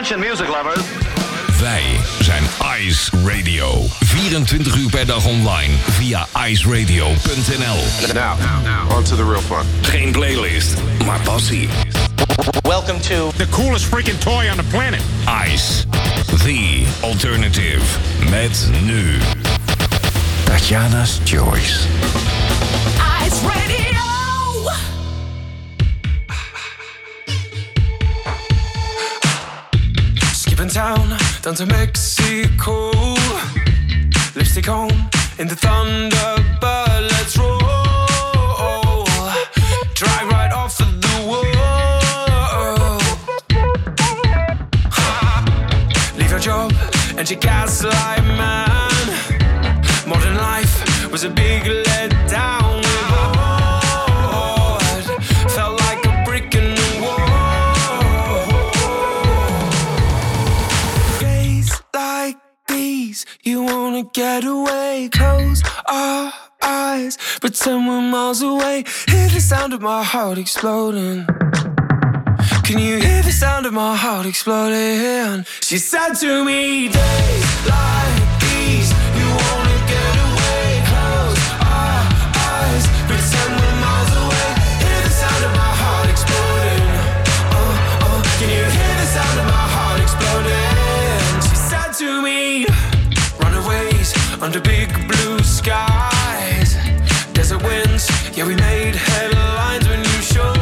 Attention music lovers. Wij zijn Ice Radio. 24 uur per dag online via iceradio.nl. Now, now, on to the real fun. Geen playlist, maar passie. Welcome to The coolest freaking toy on the planet. Ice, the alternative. Met nu Tatjana's Choice. Skipping town down to Mexico. Lipstick on in the Thunderbird. Let's roll. Drive right off of the wall. Leave your job and your gaslight man. Modern life was a big get away. Close our eyes, pretend we're miles away. Hear the sound of my heart exploding. Can you hear the sound of my heart exploding? She said to me, days like under big blue skies. Desert winds, yeah, we made headlines when you showed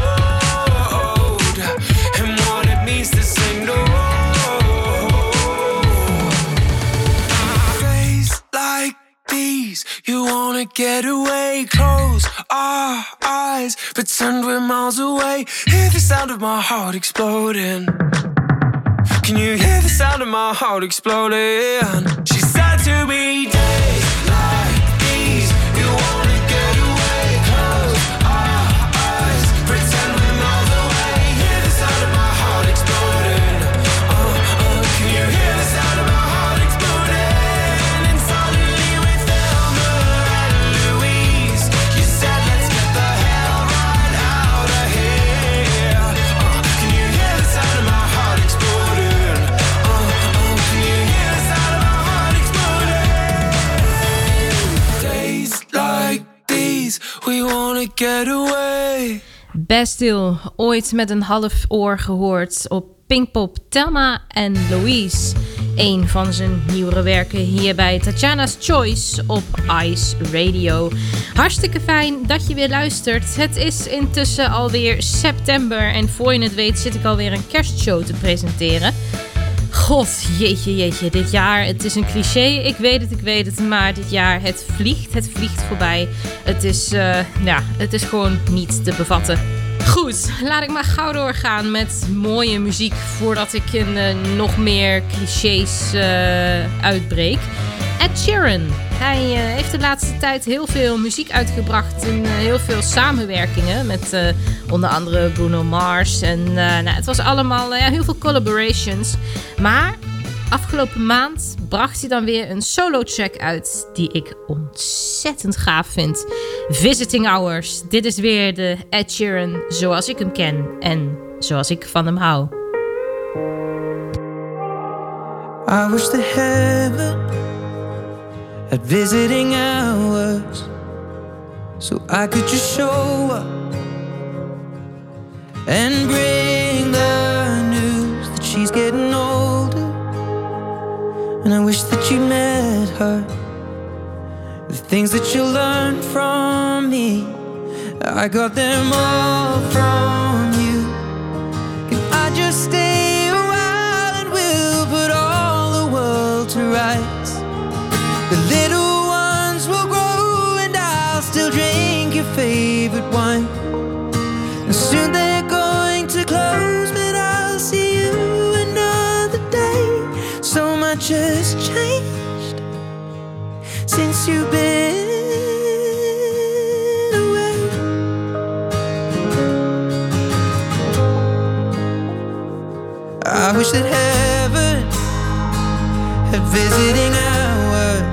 him what it means to say no. Days like these, you wanna get away. Close our eyes, pretend we're miles away. Hear the sound of my heart exploding. Can you hear the sound of my heart exploding? She said to me, days get away. Ooit met een half oor gehoord op Pinkpop Thelma en Louise. Een van zijn nieuwere werken hier bij Tatjana's Choice op Ice Radio. Hartstikke fijn dat je weer luistert. Het is intussen alweer september en voor je het weet zit ik alweer een kerstshow te presenteren. God, jeetje, jeetje, dit jaar, het is een cliché, ik weet het, ik weet het, maar dit jaar, het vliegt, het vliegt voorbij. Het is, eh, ja, het is gewoon niet te bevatten. Goed, laat ik maar gauw doorgaan met mooie muziek voordat ik in eh, nog meer clichés eh, uitbreek. Ed Sheeran. Hij eh, heeft de laatste tijd heel veel muziek uitgebracht in heel veel samenwerkingen met onder andere Bruno Mars. En nou, het was allemaal heel veel collaborations. Maar afgelopen maand bracht hij dan weer een solo track uit die ik ontzettend gaaf vind. Visiting Hours. Dit is weer de Ed Sheeran zoals ik hem ken en zoals ik van hem hou. I wish the heaven had visiting hours so I could just show up and bring the news that she's getting. And I wish that you met her. The things that you learned from me, I got them all from you've been away. I wish that heaven had visiting hours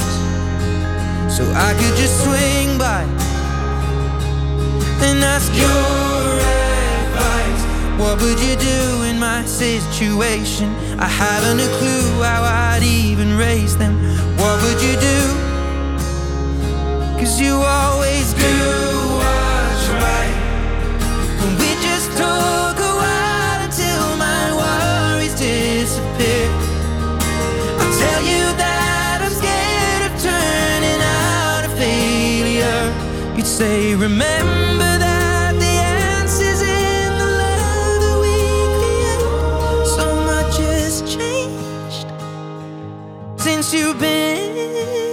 so I could just swing by and ask your advice. What would you do in my situation? I haven't a clue how I'd even raise them. What would you do? Cause you always do what's right. And we just took a while until my worries disappear. I'll tell you that I'm scared of turning out a failure. You'd say, remember that the answer's in the love that we create. So much has changed since you've been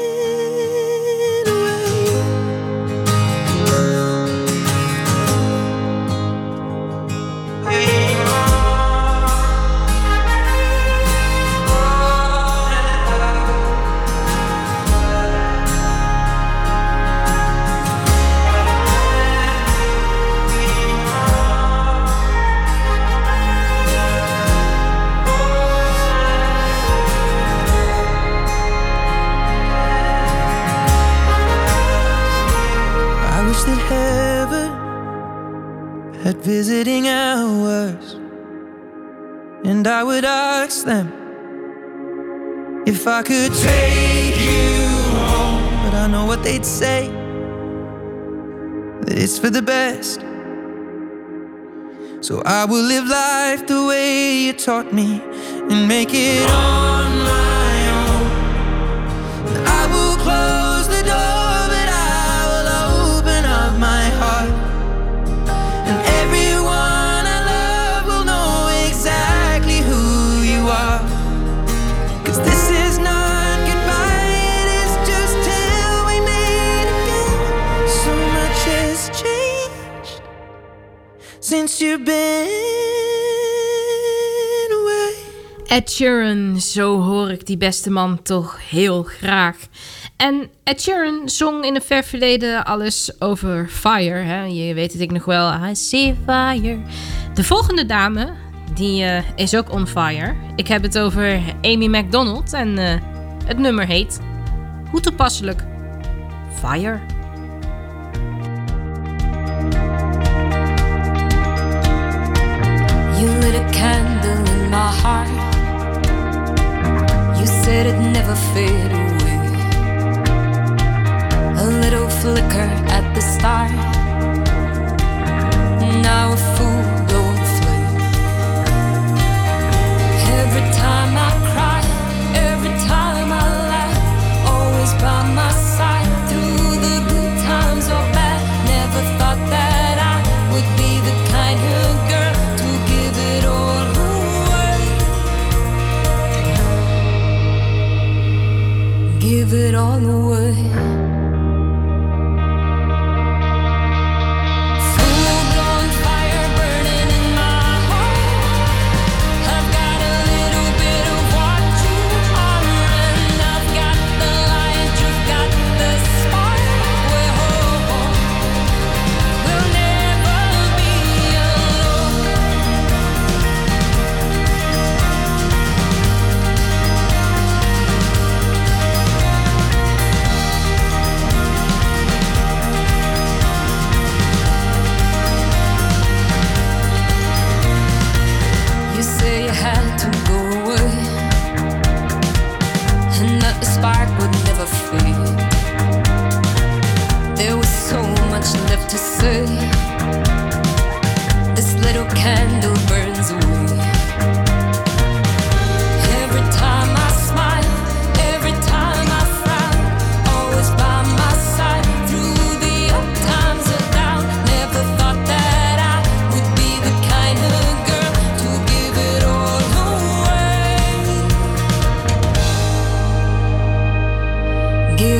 had visiting hours, and I would ask them if I could take you home. But I know what they'd say that it's for the best. So I will live life the way you taught me and make it on my you've been away. Ed Sheeran, zo hoor ik die beste man toch heel graag. En Ed Sheeran zong in het ver verleden alles over fire. Hè? Je weet het ik nog wel. I see fire. De volgende dame, die eh, is ook on fire. Ik heb het over Amy MacDonald en eh, het nummer heet, hoe toepasselijk, Fire. terça-feira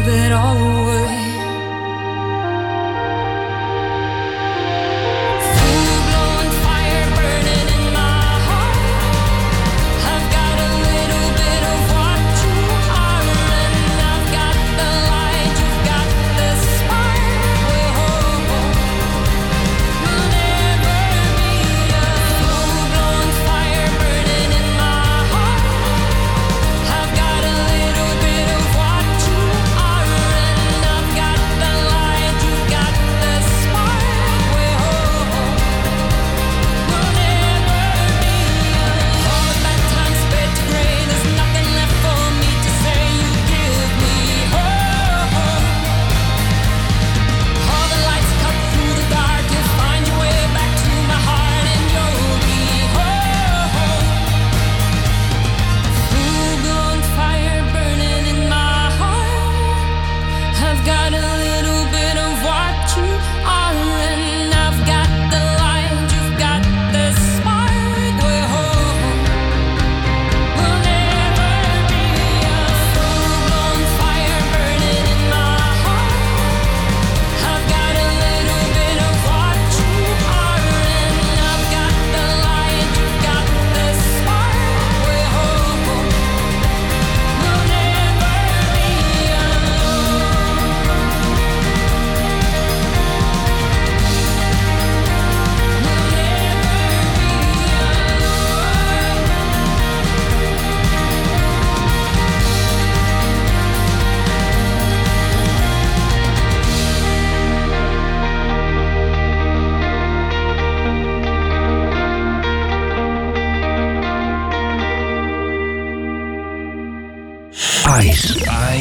give it all away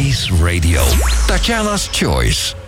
Ice Radio. Tatjana's Choice.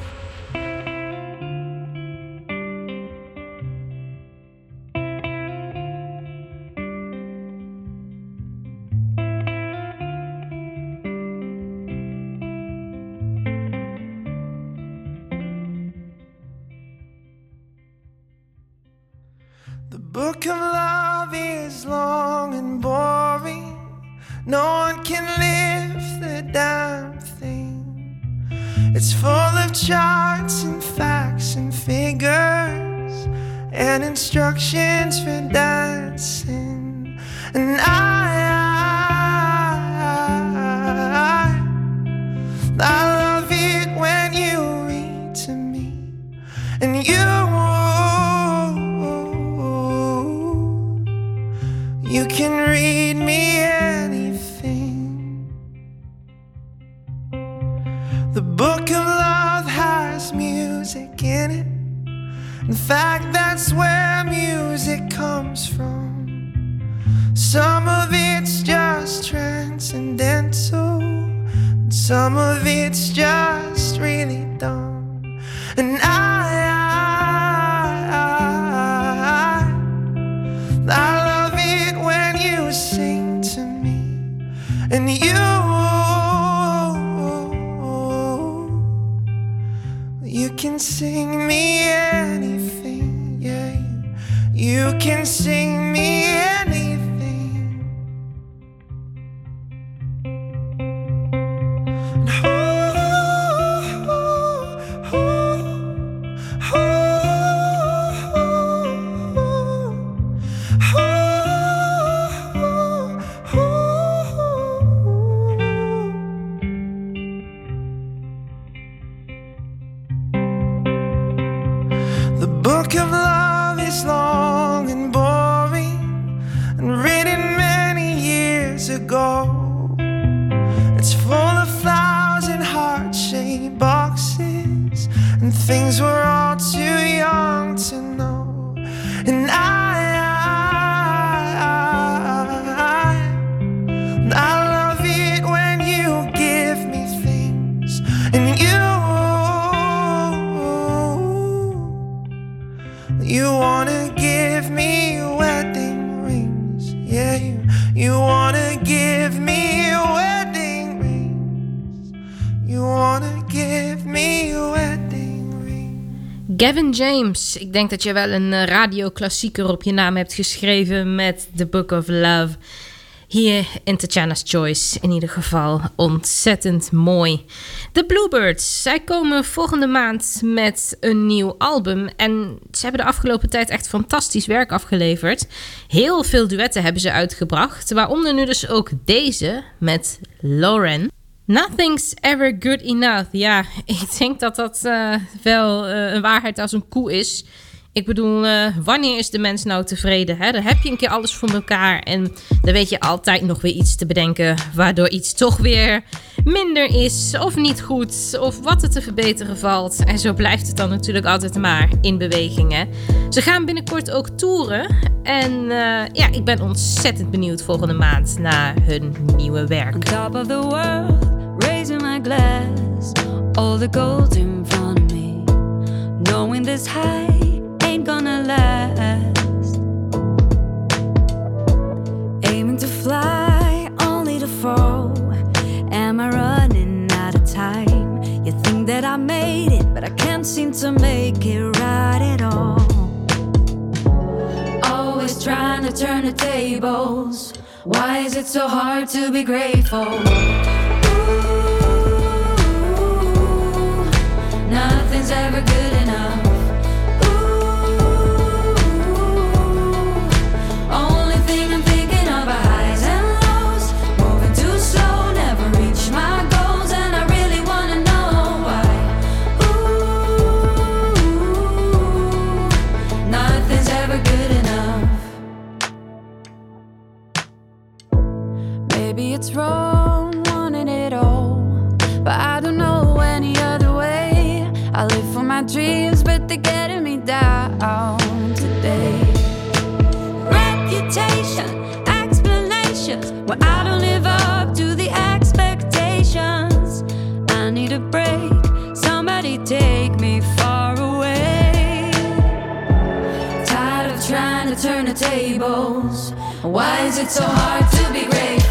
Gavin James, ik denk dat je wel een eh, radioklassieker op je naam hebt geschreven met The Book of Love. Hier in Tatjana's Choice in ieder geval ontzettend mooi. De Bluebirds, zij komen volgende maand met een nieuw album. En ze hebben de afgelopen tijd echt fantastisch werk afgeleverd. Heel veel duetten hebben ze uitgebracht. Waaronder nu dus ook deze met Lauren. Nothing's ever good enough. Ja, ik denk dat dat eh, wel eh, een waarheid als een koe is. Ik bedoel, eh, wanneer is de mens nou tevreden? Hè? Dan heb je een keer alles voor elkaar en dan weet je altijd nog weer iets te bedenken, waardoor iets toch weer minder is of niet goed of wat er te verbeteren valt. En zo blijft het dan natuurlijk altijd maar in beweging. Ze gaan binnenkort ook toeren en ja, ik ben ontzettend benieuwd volgende maand naar hun nieuwe werk. Top of the world, raising my glass. All the gold in front of me. Knowing this high ain't gonna last. Aiming to fly, only to fall. Am I running out of time? You think that I made it, but I can't seem to make it right at all. Always trying to turn the tables. Why is it so hard to be grateful? Ever good they're getting me down today. Reputation, explanations, well, I don't live up to the expectations. I need a break. Somebody take me far away. Tired of trying to turn the tables. Why is it so hard to be great?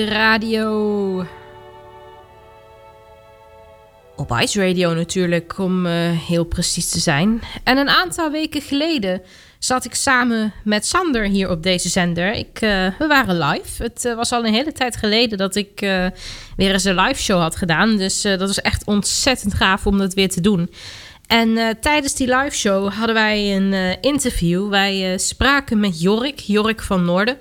Radio. Op Ice Radio natuurlijk, om eh, heel precies te zijn. En een aantal weken geleden zat ik samen met Sander hier op deze zender. Ik, eh, we waren live. Het eh, was al een hele tijd geleden dat ik weer eens een live show had gedaan. Dus dat was echt ontzettend gaaf om dat weer te doen. En tijdens die live show hadden wij een interview. Wij spraken met Jorik, Jorik van Noorden.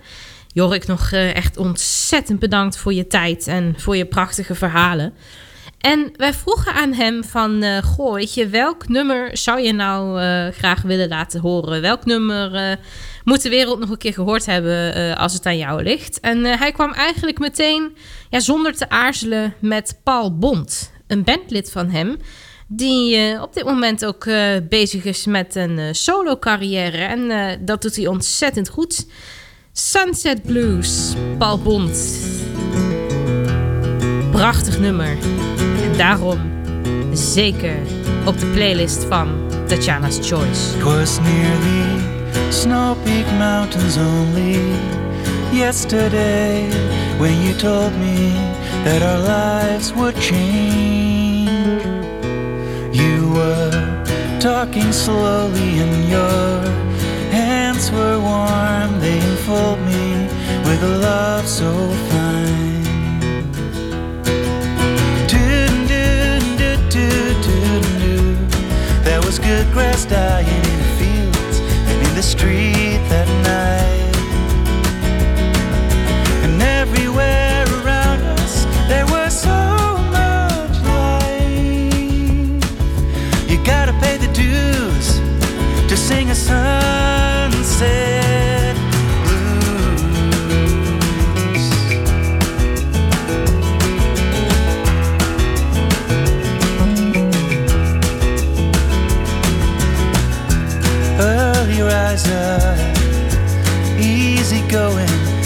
Jorik, nog eh, echt ontzettend bedankt voor je tijd en voor je prachtige verhalen. En wij vroegen aan hem van, eh, goh, weet je, welk nummer zou je nou eh, graag willen laten horen? Welk nummer moet de wereld nog een keer gehoord hebben als het aan jou ligt? En hij kwam eigenlijk meteen, ja, zonder te aarzelen, met Paul Bond, een bandlid van hem die op dit moment ook bezig is met een solo carrière. En dat doet hij ontzettend goed. Sunset Blues, Paul Bond. Prachtig nummer. En daarom zeker op de playlist van Tatjana's Choice. Twas near the Snow Peak Mountains only yesterday when you told me that our lives would change. You were talking slowly, and your hands were warm. Enfold me with a love so fine. Doo-doo-doo-doo-doo-doo. There was good grass dying in the fields and in the street that night. And everywhere around us there was so much light. You gotta pay the dues to sing a sunset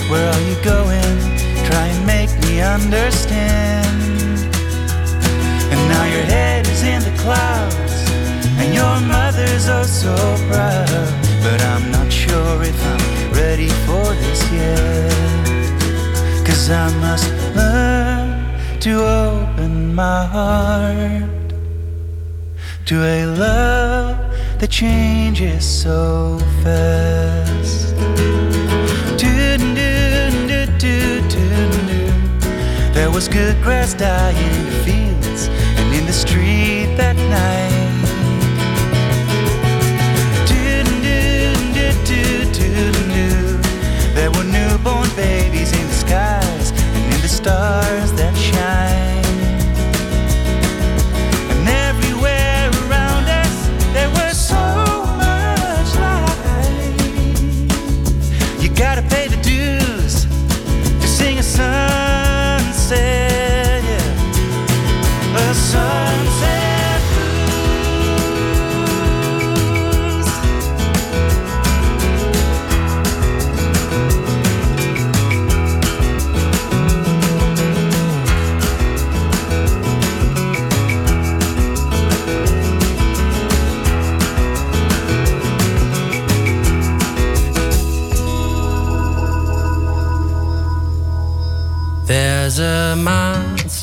Where are you going? Try and make me understand. And now your head is in the clouds, and your mother's oh so proud. But I'm not sure if I'm ready for this yet. Cause I must learn to open my heart to a love that changes so fast. Was good grass dying in the fields and in the street that night.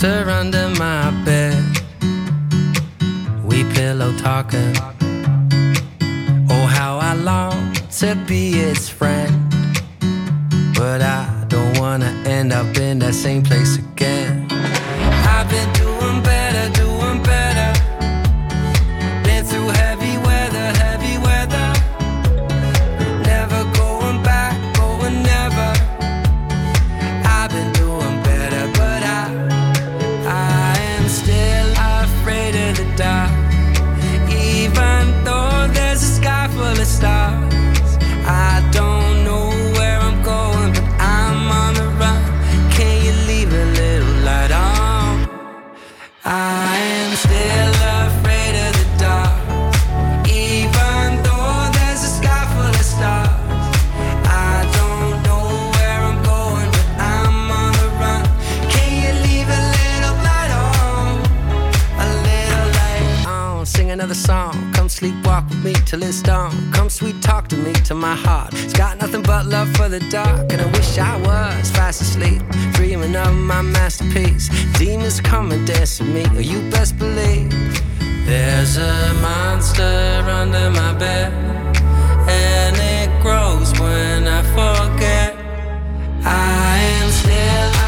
Under my bed. We pillow talking. Oh, how I long to be its friend. But I don't wanna end up in that same place till it's dawn. Come sweet talk to me till my heart. It's got nothing but love for the dark. And I wish I was fast asleep, dreaming of my masterpiece. Demons come and dance with me. Oh, you best believe. There's a monster under my bed, and it grows when I forget. I am still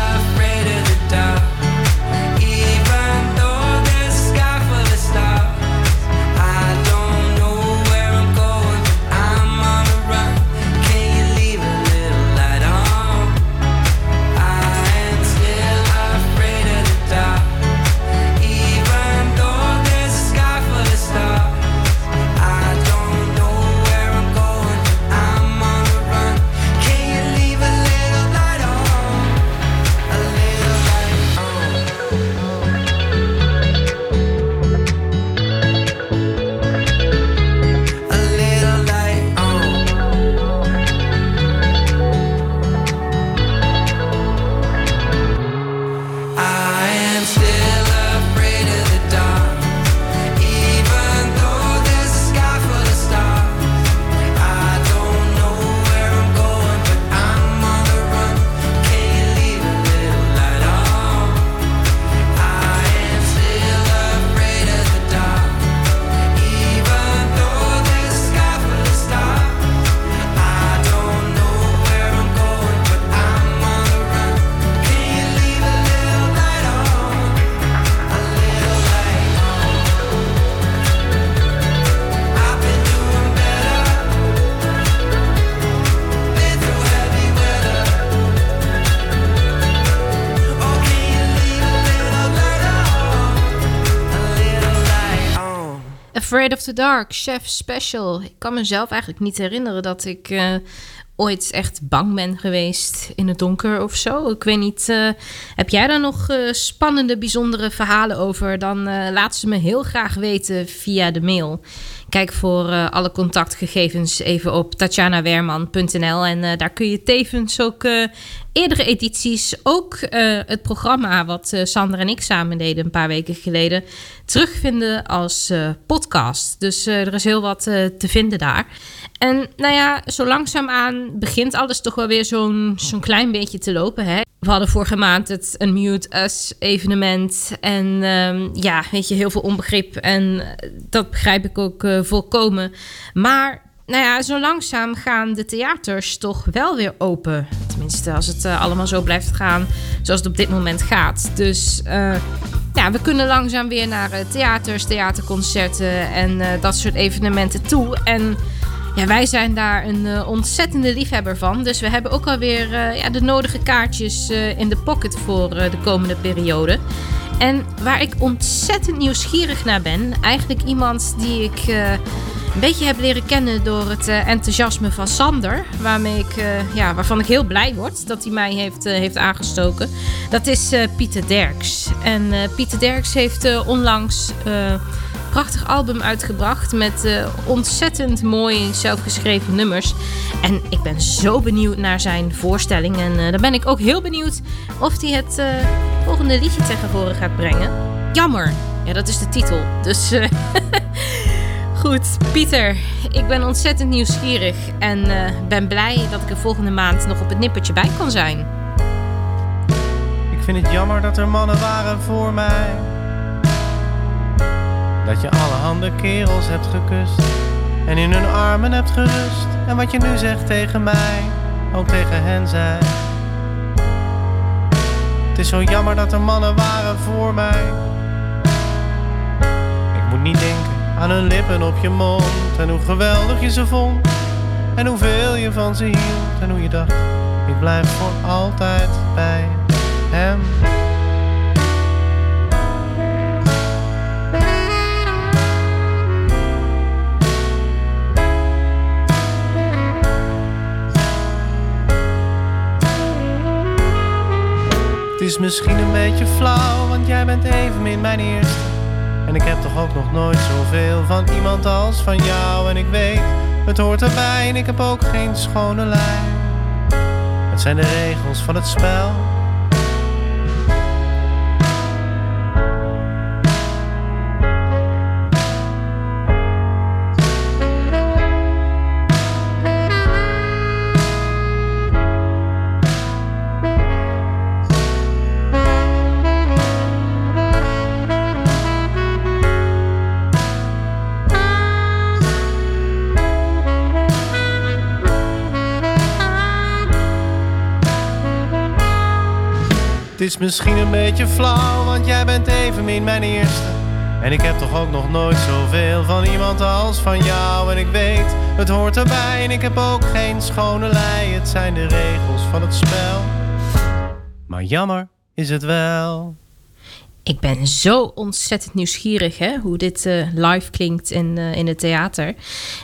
of the Dark, Chef Special. Ik kan mezelf eigenlijk niet herinneren dat ik eh, ooit echt bang ben geweest in het donker of zo. Ik weet niet, eh, heb jij daar nog eh, spannende, bijzondere verhalen over? Dan laat ze me heel graag weten via de mail. Kijk voor eh, alle contactgegevens even op tatjanawerman.nl. En eh, daar kun je tevens ook eh, eerdere edities, ook het programma wat Sander en ik samen deden een paar weken geleden, terugvinden als podcast. Dus er is heel wat te vinden daar. En nou ja, zo langzaamaan begint alles toch wel weer zo'n zo'n klein beetje te lopen. Hè? We hadden vorige maand het Unmute Us evenement. En ehm, ja, weet je, heel veel onbegrip. En eh, dat begrijp ik ook eh, volkomen. Maar nou ja, zo langzaam gaan de theaters toch wel weer open. Tenminste, als het eh, allemaal zo blijft gaan zoals het op dit moment gaat. Dus ja, we kunnen langzaam weer naar theaters, theaterconcerten en dat soort evenementen toe. En ja, wij zijn daar een eh, ontzettende liefhebber van. Dus we hebben ook alweer eh ja, de nodige kaartjes eh, in de pocket voor de komende periode. En waar ik ontzettend nieuwsgierig naar ben, eigenlijk iemand die ik een beetje heb leren kennen door het enthousiasme van Sander, waarmee ik, ja, waarvan ik heel blij word dat hij mij heeft, heeft aangestoken. Dat is Pieter Derks. En Pieter Derks heeft onlangs prachtig album uitgebracht met eh, ontzettend mooi zelfgeschreven nummers. En ik ben zo benieuwd naar zijn voorstelling. En eh, dan ben ik ook heel benieuwd of hij het eh, volgende liedje tegen voren gaat brengen. Jammer. Ja, dat is de titel. Dus goed, Pieter. Ik ben ontzettend nieuwsgierig. En ben blij dat ik er volgende maand nog op het nippertje bij kan zijn. Ik vind het jammer dat er mannen waren voor mij. Dat je allerhande kerels hebt gekust en in hun armen hebt gerust. En wat je nu zegt tegen mij, ook tegen hen zei. Het is zo jammer dat er mannen waren voor mij. Ik moet niet denken aan hun lippen op je mond en hoe geweldig je ze vond. En hoeveel je van ze hield en hoe je dacht, ik blijf voor altijd bij hem. Is misschien een beetje flauw, want jij bent evenmin mijn eerste. En ik heb toch ook nog nooit zoveel van iemand als van jou. En ik weet, het hoort erbij en ik heb ook geen schone lijn. Het zijn de regels van het spel. Is misschien een beetje flauw, want jij bent evenmin mijn eerste. En ik heb toch ook nog nooit zoveel van iemand als van jou. En ik weet, het hoort erbij en ik heb ook geen schone lei. Het zijn de regels van het spel. Maar jammer is het wel. Ik ben zo ontzettend nieuwsgierig hè, hoe dit eh, live klinkt in, eh, in het theater.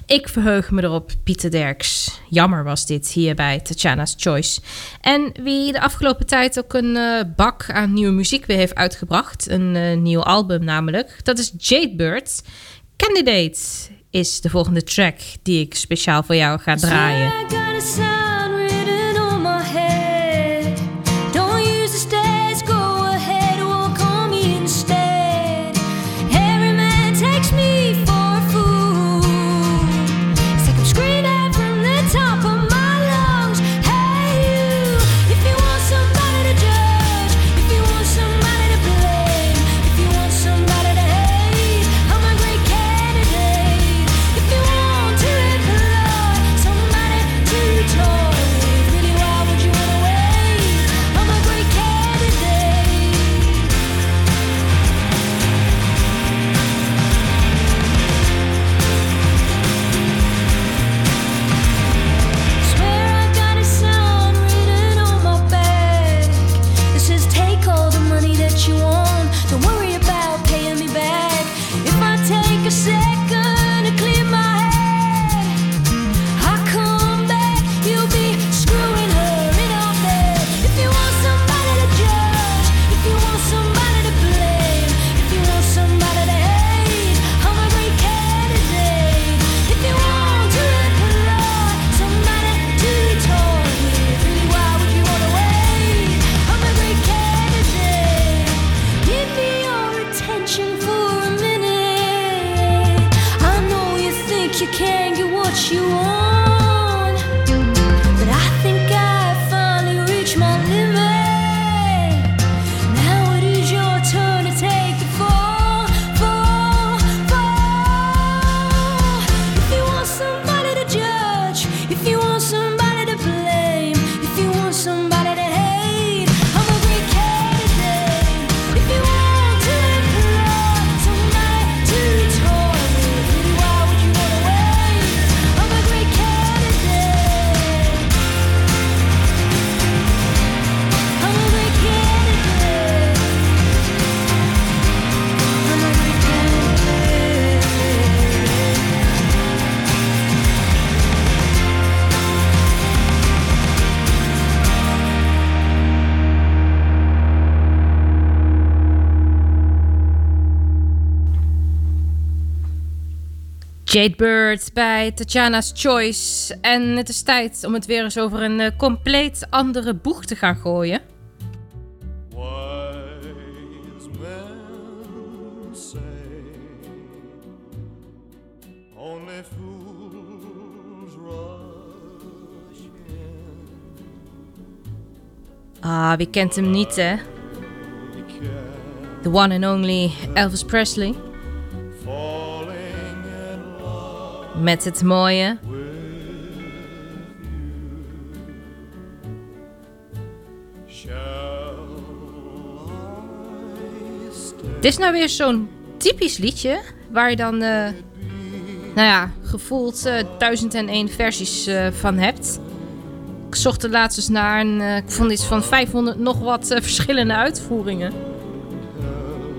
Ik verheug me erop, Pieter Derks. Jammer was dit hier bij Tatjana's Choice. En wie de afgelopen tijd ook een eh, bak aan nieuwe muziek weer heeft uitgebracht. Een nieuw album namelijk. Dat is Jadebird. Candidate is de volgende track die ik speciaal voor jou ga draaien. Jadebird bij Tatjana's Choice. En het is tijd om het weer eens over een eh, compleet andere boeg te gaan gooien. Ah, wie kent hem niet, hè? The one and only Elvis Presley. Met het mooie. Het is nou weer zo'n typisch liedje waar je dan, eh, nou ja, gevoeld eh 1001 versies eh, van hebt. Ik zocht er laatst eens naar en ik vond iets van 500 nog wat verschillende uitvoeringen.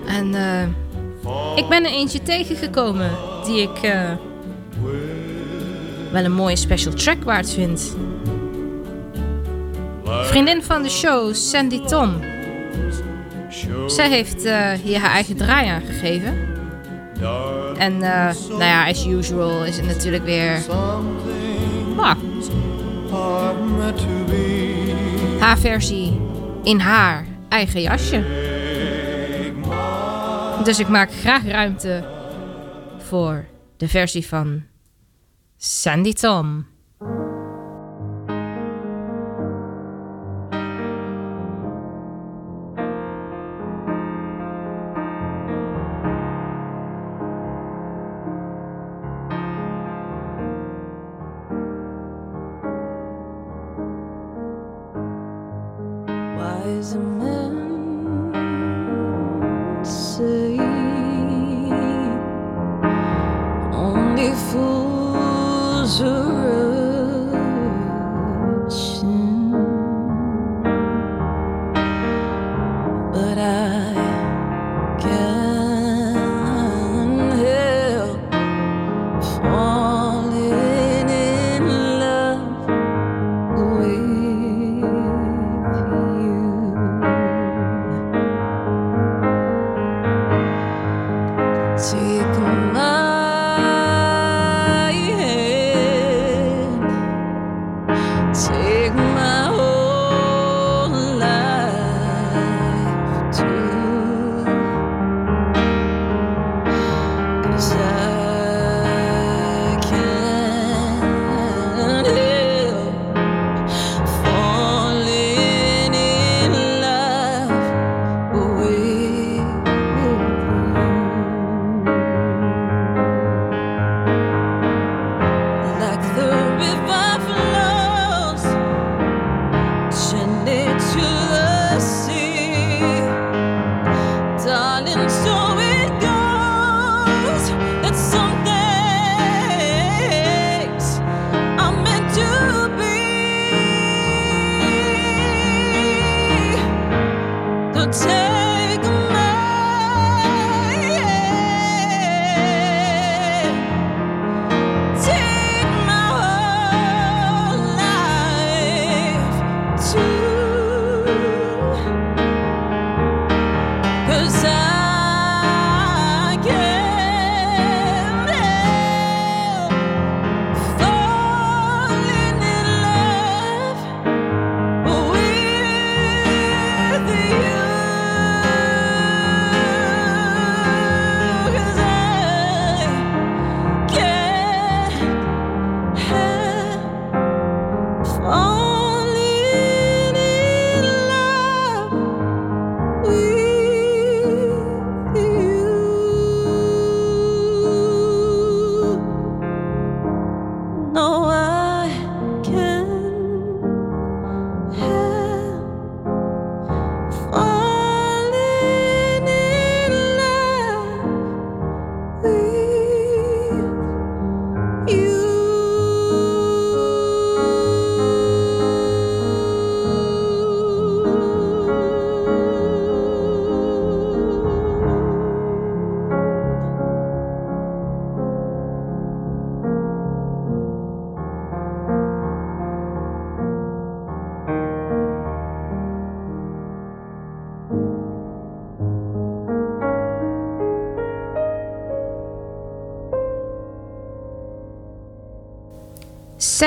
En ik ben er eentje tegengekomen die ik wel een mooie special track waard vind. Vriendin van de show, Sandy Tom. Zij heeft eh, hier haar eigen draai aan gegeven. En eh, nou ja, as usual is het natuurlijk weer... Ah, haar versie in haar eigen jasje. Dus ik maak graag ruimte voor de versie van Tom. Wise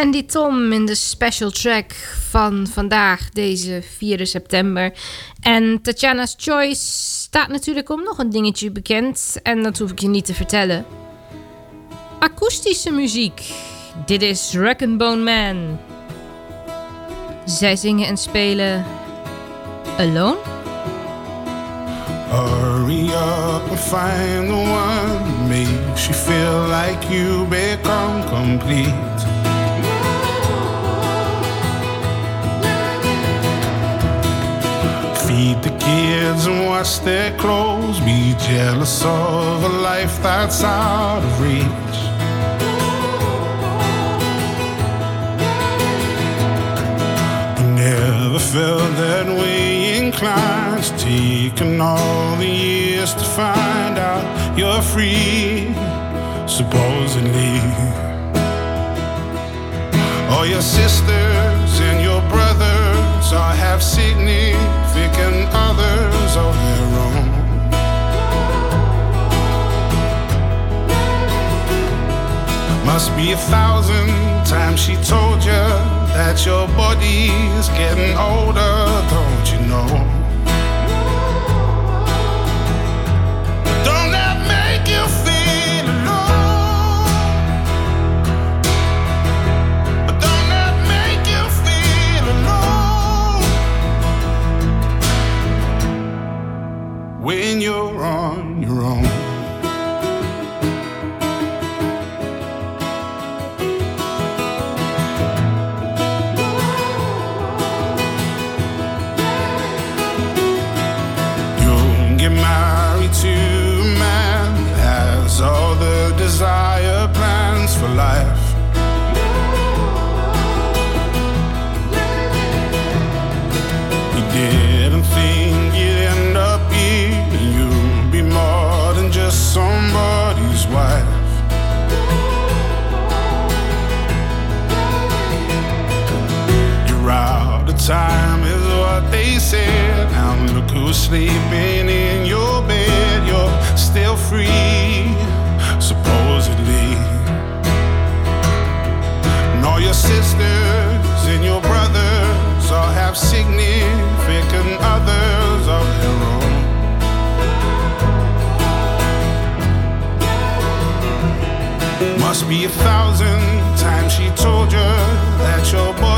Sandy Tom in de special track van vandaag, deze 4 september. En Tatjana's Choice staat natuurlijk om nog een dingetje bekend. En dat hoef ik je niet te vertellen. Akoestische muziek. Dit is Wreck and Bone Man. Zij zingen en spelen Alone. Hurry up and find one makes you feel like you become complete. Feed the kids and wash their clothes. Be jealous of a life that's out of reach. You never felt that way inclined. It's taken all the years to find out you're free, supposedly. All your sisters and your brothers all have significant others of their own. Must be a thousand times she told you that your body's getting older, don't you know? Sleeping in your bed. You're still free, supposedly. And all your sisters and your brothers all have significant others of their own. Must be a thousand times she told you that your body's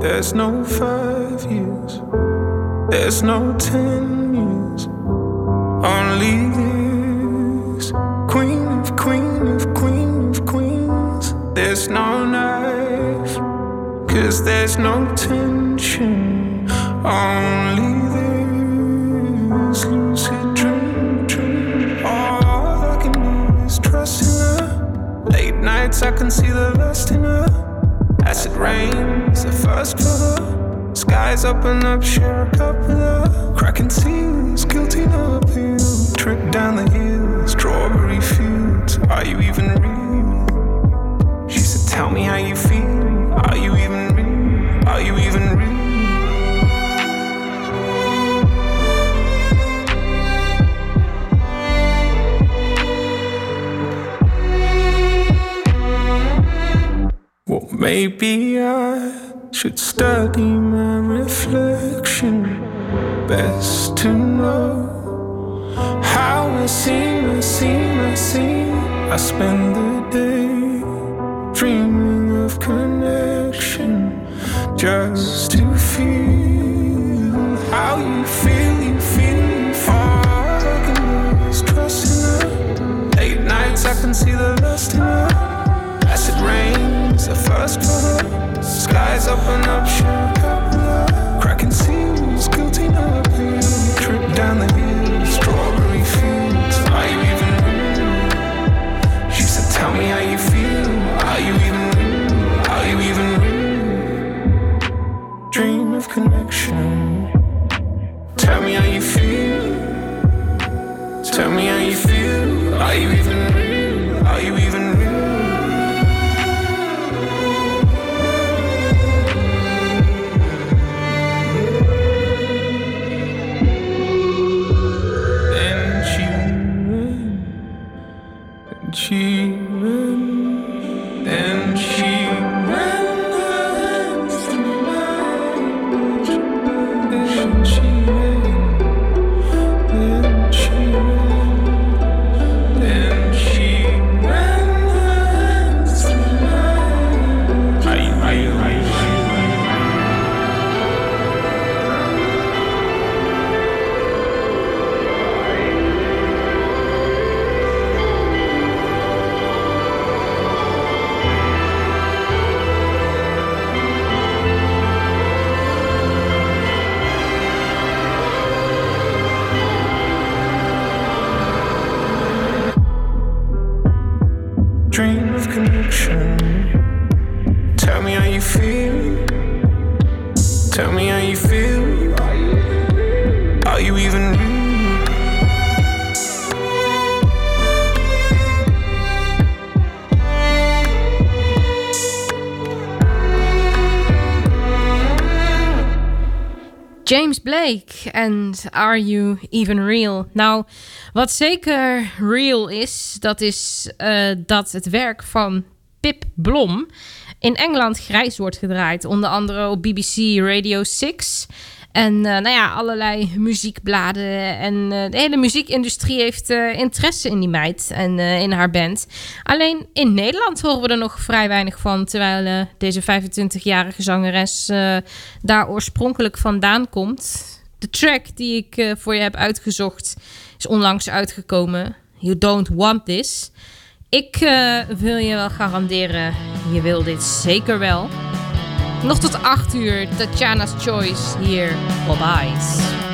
There's no five years, there's no ten years, only this. Queen of queen of queen of queens. There's no knife, cause there's no tension, only this lucid dream. dream. All I can do is trust in her. Late nights, I can see the lust in her. Acid rain rains, the first her. Skies open up, share a cup with her. Cracking seals, guilty no appeal. Trip down the hill, strawberry fields. Are you even real? She said, Tell me how you feel. Are you even real? Are you even maybe I should study my reflection. Best to know how I seem, I seem, I seem. I spend the day dreaming of connection just to feel how you feel, you feel, you feel. Late nights, I can see the lust in. The first her. Skies open up, a her. Cracking seals, guilty no appeal. Trip down the hill, strawberry fields. Are you even real? She said, Tell me how you feel. Are you even real? Are you even real? Dream of connection. Tell me how you feel. Tell me James Blake en Are You Even Real? Nou, wat zeker real is, dat is eh, dat het werk van Pip Blom in Engeland grijs wordt gedraaid. Onder andere op BBC Radio 6. En eh, nou ja, allerlei muziekbladen. En eh, de hele muziekindustrie heeft eh, interesse in die meid en in haar band. Alleen in Nederland horen we er nog vrij weinig van. Terwijl deze 25-jarige zangeres daar oorspronkelijk vandaan komt. De track die ik voor je heb uitgezocht is onlangs uitgekomen. You Don't Want This. Ik wil je wel garanderen, je wil dit zeker wel. Nog tot 8 uur, Tatjana's Choice hier op Ice.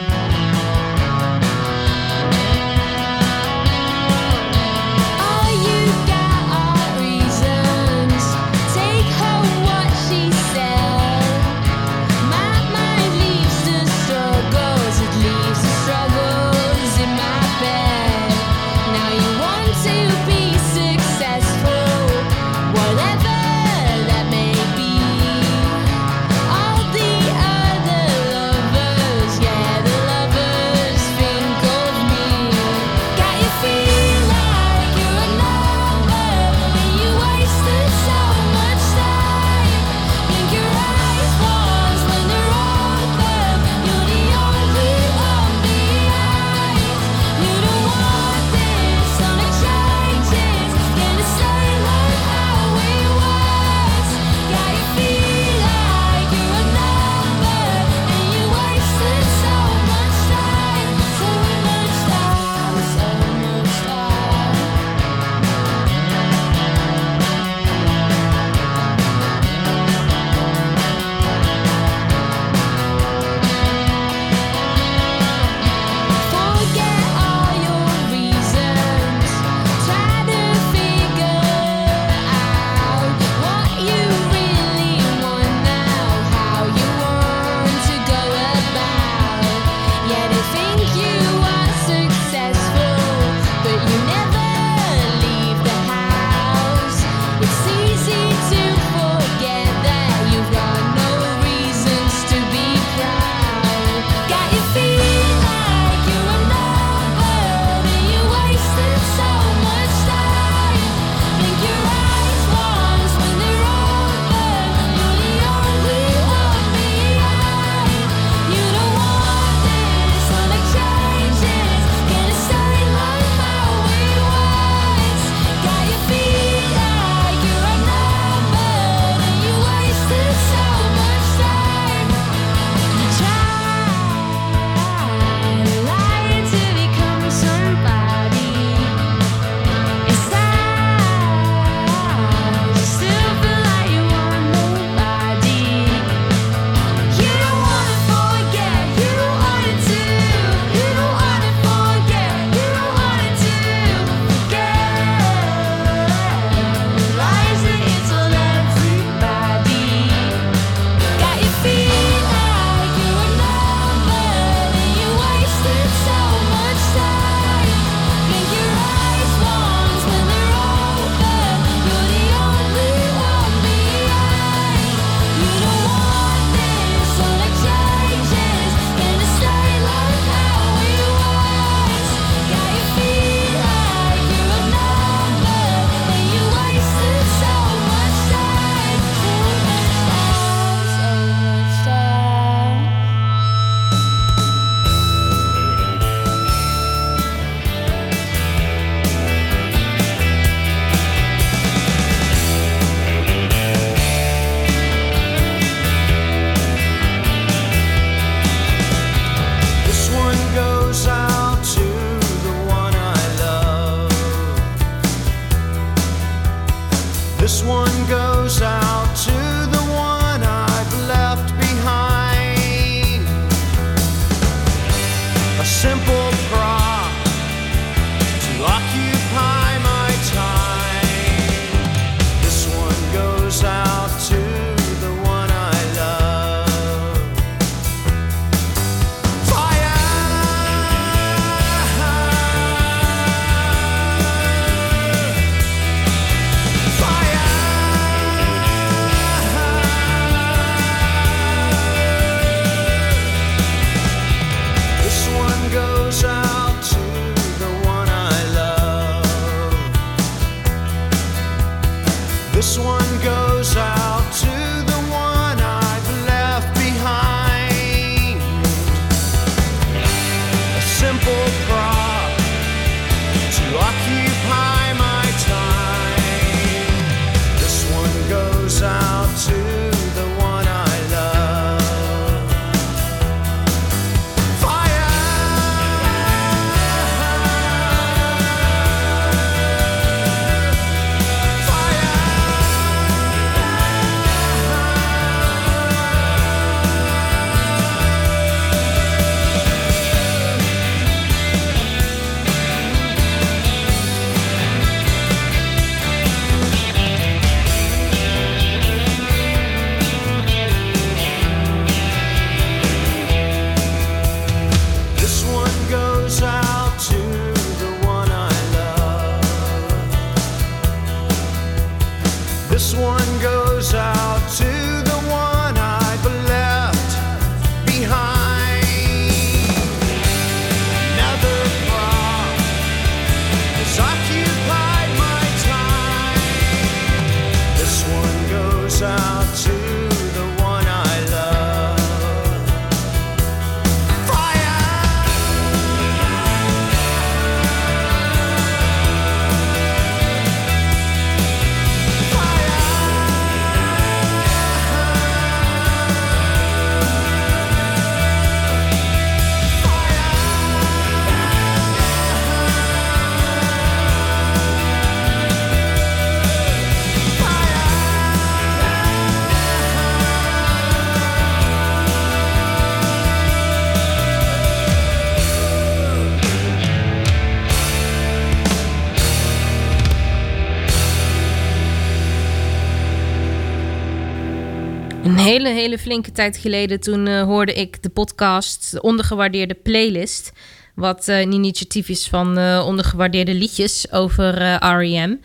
Hele, flinke tijd geleden toen eh, hoorde ik de podcast de Ondergewaardeerde Playlist. Wat eh, een initiatief is van eh, ondergewaardeerde liedjes over R.E.M.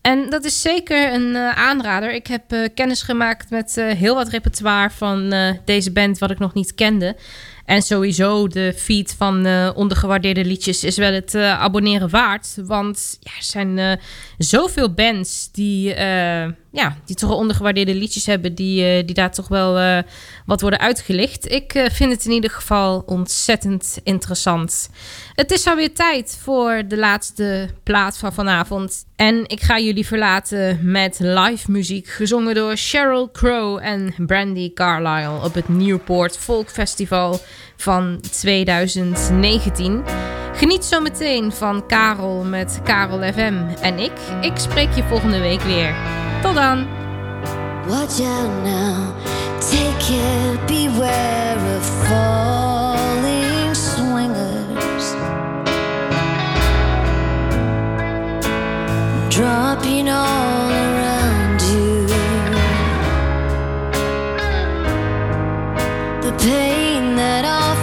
En dat is zeker een aanrader. Ik heb kennis gemaakt met heel wat repertoire van deze band wat ik nog niet kende. En sowieso de feed van ondergewaardeerde liedjes is wel het abonneren waard. Want ja, er zijn zoveel bands die, ja, die toch ondergewaardeerde liedjes hebben... die, eh, die daar toch wel eh, wat worden uitgelicht. Ik eh, vind het in ieder geval ontzettend interessant. Het is alweer tijd voor de laatste plaat van vanavond. En ik ga jullie verlaten met live muziek... gezongen door Sheryl Crow en Brandy Carlisle... op het Newport Folk Festival van 2019... Geniet zo meteen van Karel met Karel FM. En ik, ik spreek je volgende week weer. Voran! Watch out now, take care. beware of falling swingers. Dropping all around you. The pain that all